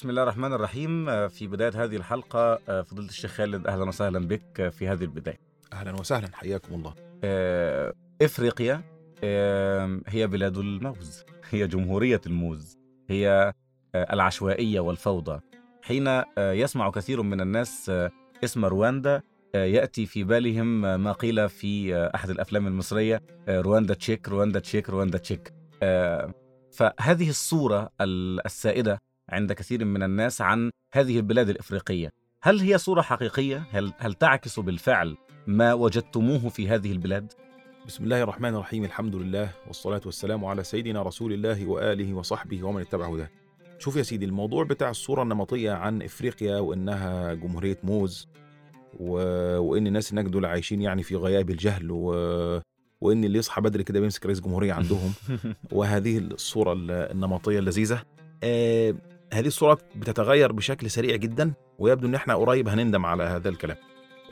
بسم الله الرحمن الرحيم. في بداية هذه الحلقة فضيلة الشيخ خالد أهلا وسهلا بك في هذه البداية. أهلا وسهلا حياكم الله. آه، إفريقيا آه، هي بلاد الموز هي جمهورية الموز هي آه، العشوائية والفوضى. حين آه، يسمع كثير من الناس آه، اسم رواندا آه، يأتي في بالهم آه، ما قيل في آه، أحد الأفلام المصرية آه، رواندا تشيك رواندا تشيك رواندا تشيك. آه، فهذه الصورة ال- السائدة عند كثير من الناس عن هذه البلاد الإفريقية هل هي صورة حقيقية؟ هل, هل تعكس بالفعل ما وجدتموه في هذه البلاد؟ بسم الله الرحمن الرحيم الحمد لله والصلاة والسلام على سيدنا رسول الله وآله وصحبه ومن اتبع هداه شوف يا سيدي الموضوع بتاع الصورة النمطية عن إفريقيا وإنها جمهورية موز و... وإن الناس هناك دول عايشين يعني في غياب الجهل و... وإن اللي يصحى بدري كده بيمسك رئيس جمهورية عندهم وهذه الصورة ال- النمطية اللذيذة آه هذه الصورة بتتغير بشكل سريع جدا ويبدو إن إحنا قريب هنندم على هذا الكلام.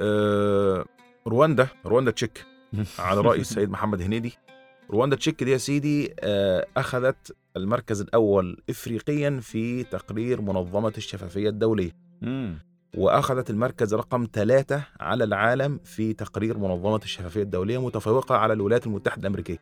آه رواندا رواندا تشيك على رأي السيد محمد هنيدي. رواندا تشيك دي يا سيدي آه، أخذت المركز الأول إفريقيا في تقرير منظمة الشفافية الدولية. وأخذت المركز رقم ثلاثة على العالم في تقرير منظمة الشفافية الدولية متفوقة على الولايات المتحدة الأمريكية.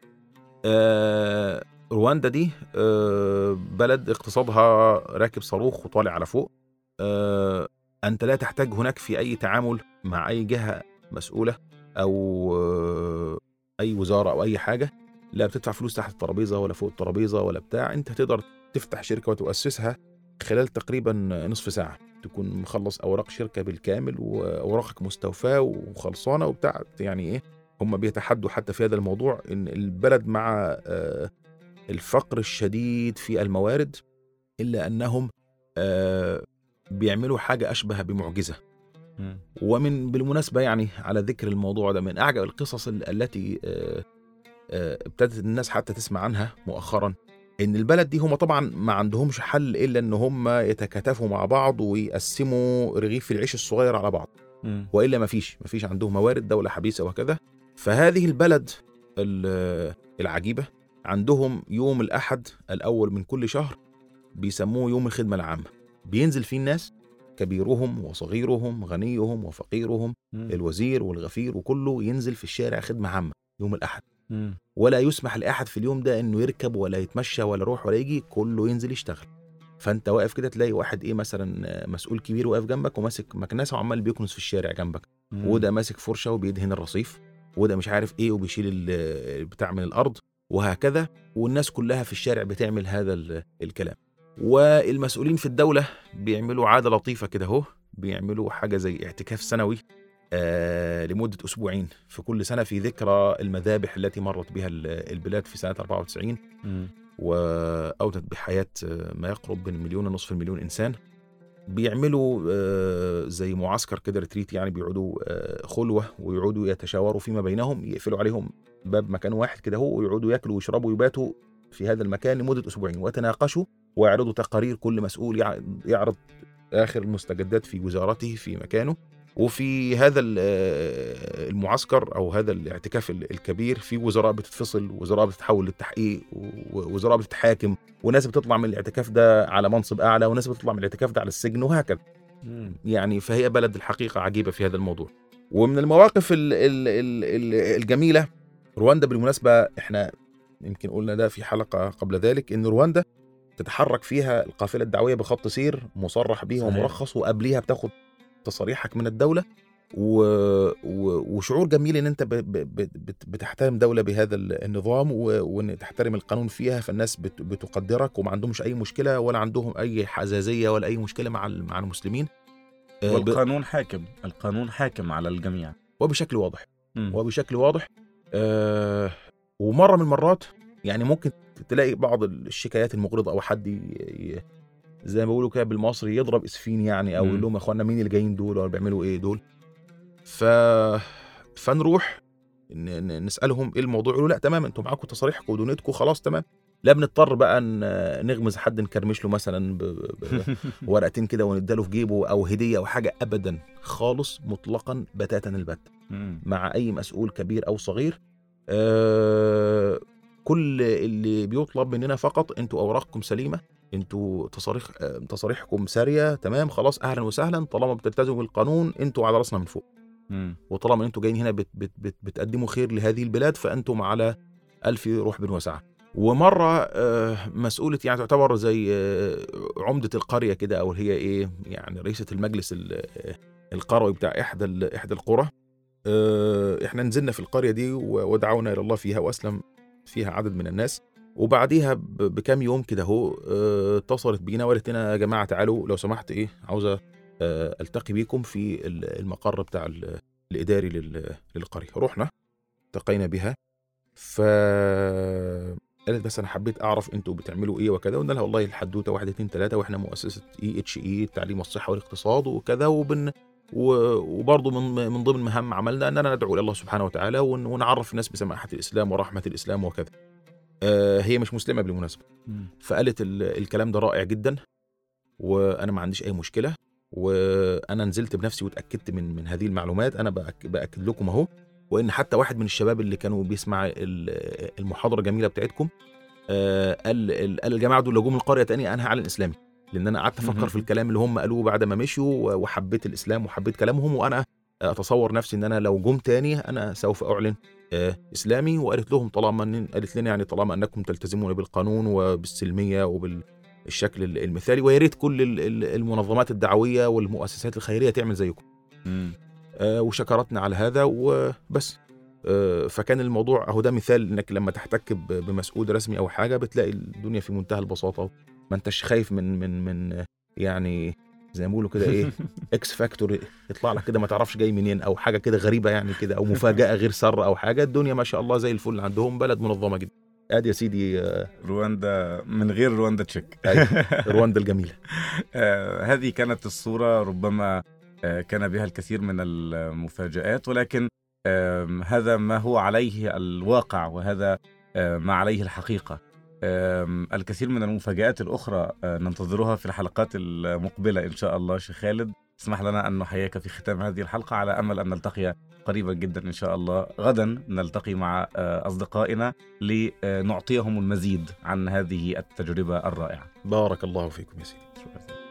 آه، رواندا دي آه، بلد اقتصادها راكب صاروخ وطالع على فوق. آه، أنت لا تحتاج هناك في أي تعامل مع أي جهة مسؤولة أو آه، أي وزارة أو أي حاجة. لا بتدفع فلوس تحت الترابيزة ولا فوق الترابيزة ولا بتاع. أنت تقدر تفتح شركة وتؤسسها خلال تقريبا نصف ساعة. تكون مخلص أوراق شركة بالكامل وأوراقك مستوفاة وخلصانة وبتاع. يعني إيه؟ هم بيتحدوا حتى في هذا الموضوع إن البلد مع الفقر الشديد في الموارد إلا أنهم آه، بيعملوا حاجة أشبه بمعجزة. ومن بالمناسبة يعني على ذكر الموضوع ده من أعجب القصص ال- التي آه، آه، ابتدت الناس حتى تسمع عنها مؤخرا إن البلد دي هم طبعا ما عندهمش حل إلا إن هم يتكاتفوا مع بعض ويقسموا رغيف العيش الصغير على بعض. وإلا ما فيش ما فيش عندهم موارد دولة حبيسة وكذا فهذه البلد ال- العجيبة عندهم يوم الأحد الأول من كل شهر بيسموه يوم الخدمة العامة بينزل فيه الناس كبيرهم وصغيرهم غنيهم وفقيرهم مم. الوزير والغفير وكله ينزل في الشارع خدمة عامة يوم الأحد مم. ولا يسمح لأحد في اليوم ده إنه يركب ولا يتمشى ولا يروح ولا يجي كله ينزل يشتغل فأنت واقف كده تلاقي واحد إيه مثلا مسؤول كبير واقف جنبك وماسك مكنسة وعمال بيكنس في الشارع جنبك مم. وده ماسك فرشة وبيدهن الرصيف وده مش عارف إيه وبيشيل ال- بتاع من الأرض وهكذا والناس كلها في الشارع بتعمل هذا ال- الكلام. والمسؤولين في الدولة بيعملوا عادة لطيفة كده أهو بيعملوا حاجة زي اعتكاف سنوي آه لمدة أسبوعين. في كل سنة في ذكرى المذابح التي مرت بها ال- البلاد في سنة 94 مم. واودت بحياة آه، ما يقرب من مليون ونصف المليون إنسان. بيعملوا آه، زي معسكر كده ريتريت يعني بيقعدوا آه، خلوة ويقعدوا يتشاوروا فيما بينهم يقفلوا عليهم باب مكان واحد كده هو ويقعدوا ياكلوا ويشربوا ويباتوا في هذا المكان لمدة أسبوعين ويتناقشوا ويعرضوا تقارير كل مسؤول يع- يعرض آخر المستجدات في وزارته في مكانه. وفي هذا ال- المعسكر أو هذا الاعتكاف ال- الكبير في وزراء بتتفصل وزراء بتتحول للتحقيق ووزراء بتتحاكم وناس بتطلع من الاعتكاف ده على منصب أعلى وناس بتطلع من الاعتكاف ده على السجن وهكذا. يعني فهي بلد الحقيقة عجيبة في هذا الموضوع ومن المواقف ال ال ال ال الجميلة رواندا بالمناسبة إحنا يمكن قلنا ده في حلقة قبل ذلك إن رواندا تتحرك فيها القافلة الدعوية بخط سير مصرح به. ومرخص وقبليها بتاخد تصاريحك من الدولة و... و... وشعور جميل إن أنت ب... ب... ب... بت- بتحترم دولة بهذا ال- النظام و... وإن تحترم القانون فيها فالناس بت... بتقدرك وما عندهمش أي مشكلة ولا عندهم أي حزازية ولا أي مشكلة مع ال- مع المسلمين. آه، ب... والقانون حاكم القانون حاكم على الجميع. وبشكل واضح. مم. وبشكل واضح. آه ومرة من المرات يعني ممكن تلاقي بعض الشكايات المغرضة أو حد ي... زي ما بيقولوا كده بالمصري يضرب اسفين يعني أو. يقول لهم يا اخوانا مين اللي جايين دول ولا بيعملوا إيه دول ف فنروح نسألهم إيه الموضوع يقولوا لأ تمام أنتوا معاكم تصاريحكم ودنيتكم خلاص تمام لا بنضطر بقى نغمز حد نكرمش له مثلا. ورقتين كده ونداله في جيبه أو هدية أو حاجة ابدا خالص مطلقا بتاتا البت. مع أي مسؤول كبير أو صغير آه كل اللي بيطلب مننا فقط أنتوا أوراقكم سليمة أنتوا تصاريح تصاريحكم سارية تمام خلاص أهلا وسهلا طالما بتلتزموا بالقانون أنتوا على رأسنا من فوق. مم. وطالما أنتوا جايين هنا بت بت بت بتقدموا خير لهذه البلاد فأنتم على ألف روح بن وسعة. ومرة آه، مسؤولة يعني تعتبر زي آه، عمدة القرية كده أو هي إيه يعني رئيسة المجلس ال- القروي بتاع إحدى إحدى القرى. آه، إحنا نزلنا في القرية دي ودعونا إلى الله فيها وأسلم. فيها عدد من الناس. وبعديها بكام يوم كده اهو آه، اتصلت بينا وقالت لنا يا جماعة تعالوا لو سمحت إيه عاوزة آه، ألتقي بيكم في ال- المقر بتاع ال- الإداري لل- للقرية. رحنا التقينا بها ف قالت بس أنا حبيت أعرف أنتوا بتعملوا إيه وكذا. قلنا لها والله الحدوتة واحد اتنين تلاتة وإحنا مؤسسة إي إتش إي التعليم والصحه والاقتصاد وكذا وبن وبرضه من من ضمن مهام عملنا أننا ندعو إلى الله سبحانه وتعالى ون- ونعرف الناس بسماحة الإسلام ورحمة الإسلام وكذا. آه هي مش مسلمة بالمناسبة. فقالت ال- الكلام ده رائع جدا وأنا ما عنديش أي مشكلة وأنا نزلت بنفسي واتاكدت من من هذه المعلومات أنا بأكد لكم أهو وإن حتى واحد من الشباب اللي كانوا بيسمع ال- المحاضرة الجميلة بتاعتكم آه، قال ال- قال الجماعة دول لو جم القريه تاني أنا هعلن إسلامي لأن أنا قعدت أفكر في الكلام اللي هم قالوه بعد ما مشوا وحبيت الإسلام وحبيت كلامهم وأنا أتصور نفسي إن أنا لو جم تاني أنا سوف أعلن آه، إسلامي وقالت لهم طالما قالت لنا يعني طالما إنكم تلتزمون بالقانون وبالسلمية وبالشكل ال- المثالي ويا ريت كل ال- ال- المنظمات الدعوية والمؤسسات الخيرية تعمل زيكم. آه، وشكرتنا على هذا وبس. آه، فكان الموضوع أهو ده مثال إنك لما تحتك بمسؤول رسمي أو حاجة بتلاقي الدنيا في منتهى البساطة. ما انتش خايف من من من يعني زي ما بيقولوا كده إيه X factor يطلع لك كده ما تعرفش جاي منين أو حاجة كده غريبة يعني كده أو مفاجأة غير سارة أو حاجة الدنيا ما شاء الله زي الفل عندهم بلد منظمة جدا. أدي يا سيدي آه، رواندا من غير رواندا check. رواندا الجميلة. آه، هذه كانت الصورة ربما آه، كان بها الكثير من المفاجآت ولكن هذا ما هو عليه الواقع وهذا ما عليه الحقيقة. آم، الكثير من المفاجآت الأخرى آه، ننتظرها في الحلقات المقبلة إن شاء الله شيخ خالد. اسمح لنا أن نحييك في ختام هذه الحلقة على أمل أن نلتقي قريبا جدا إن شاء الله. غدا نلتقي مع آه، أصدقائنا لنعطيهم المزيد عن هذه التجربة الرائعة. بارك الله فيكم يا سيدي. شكرا.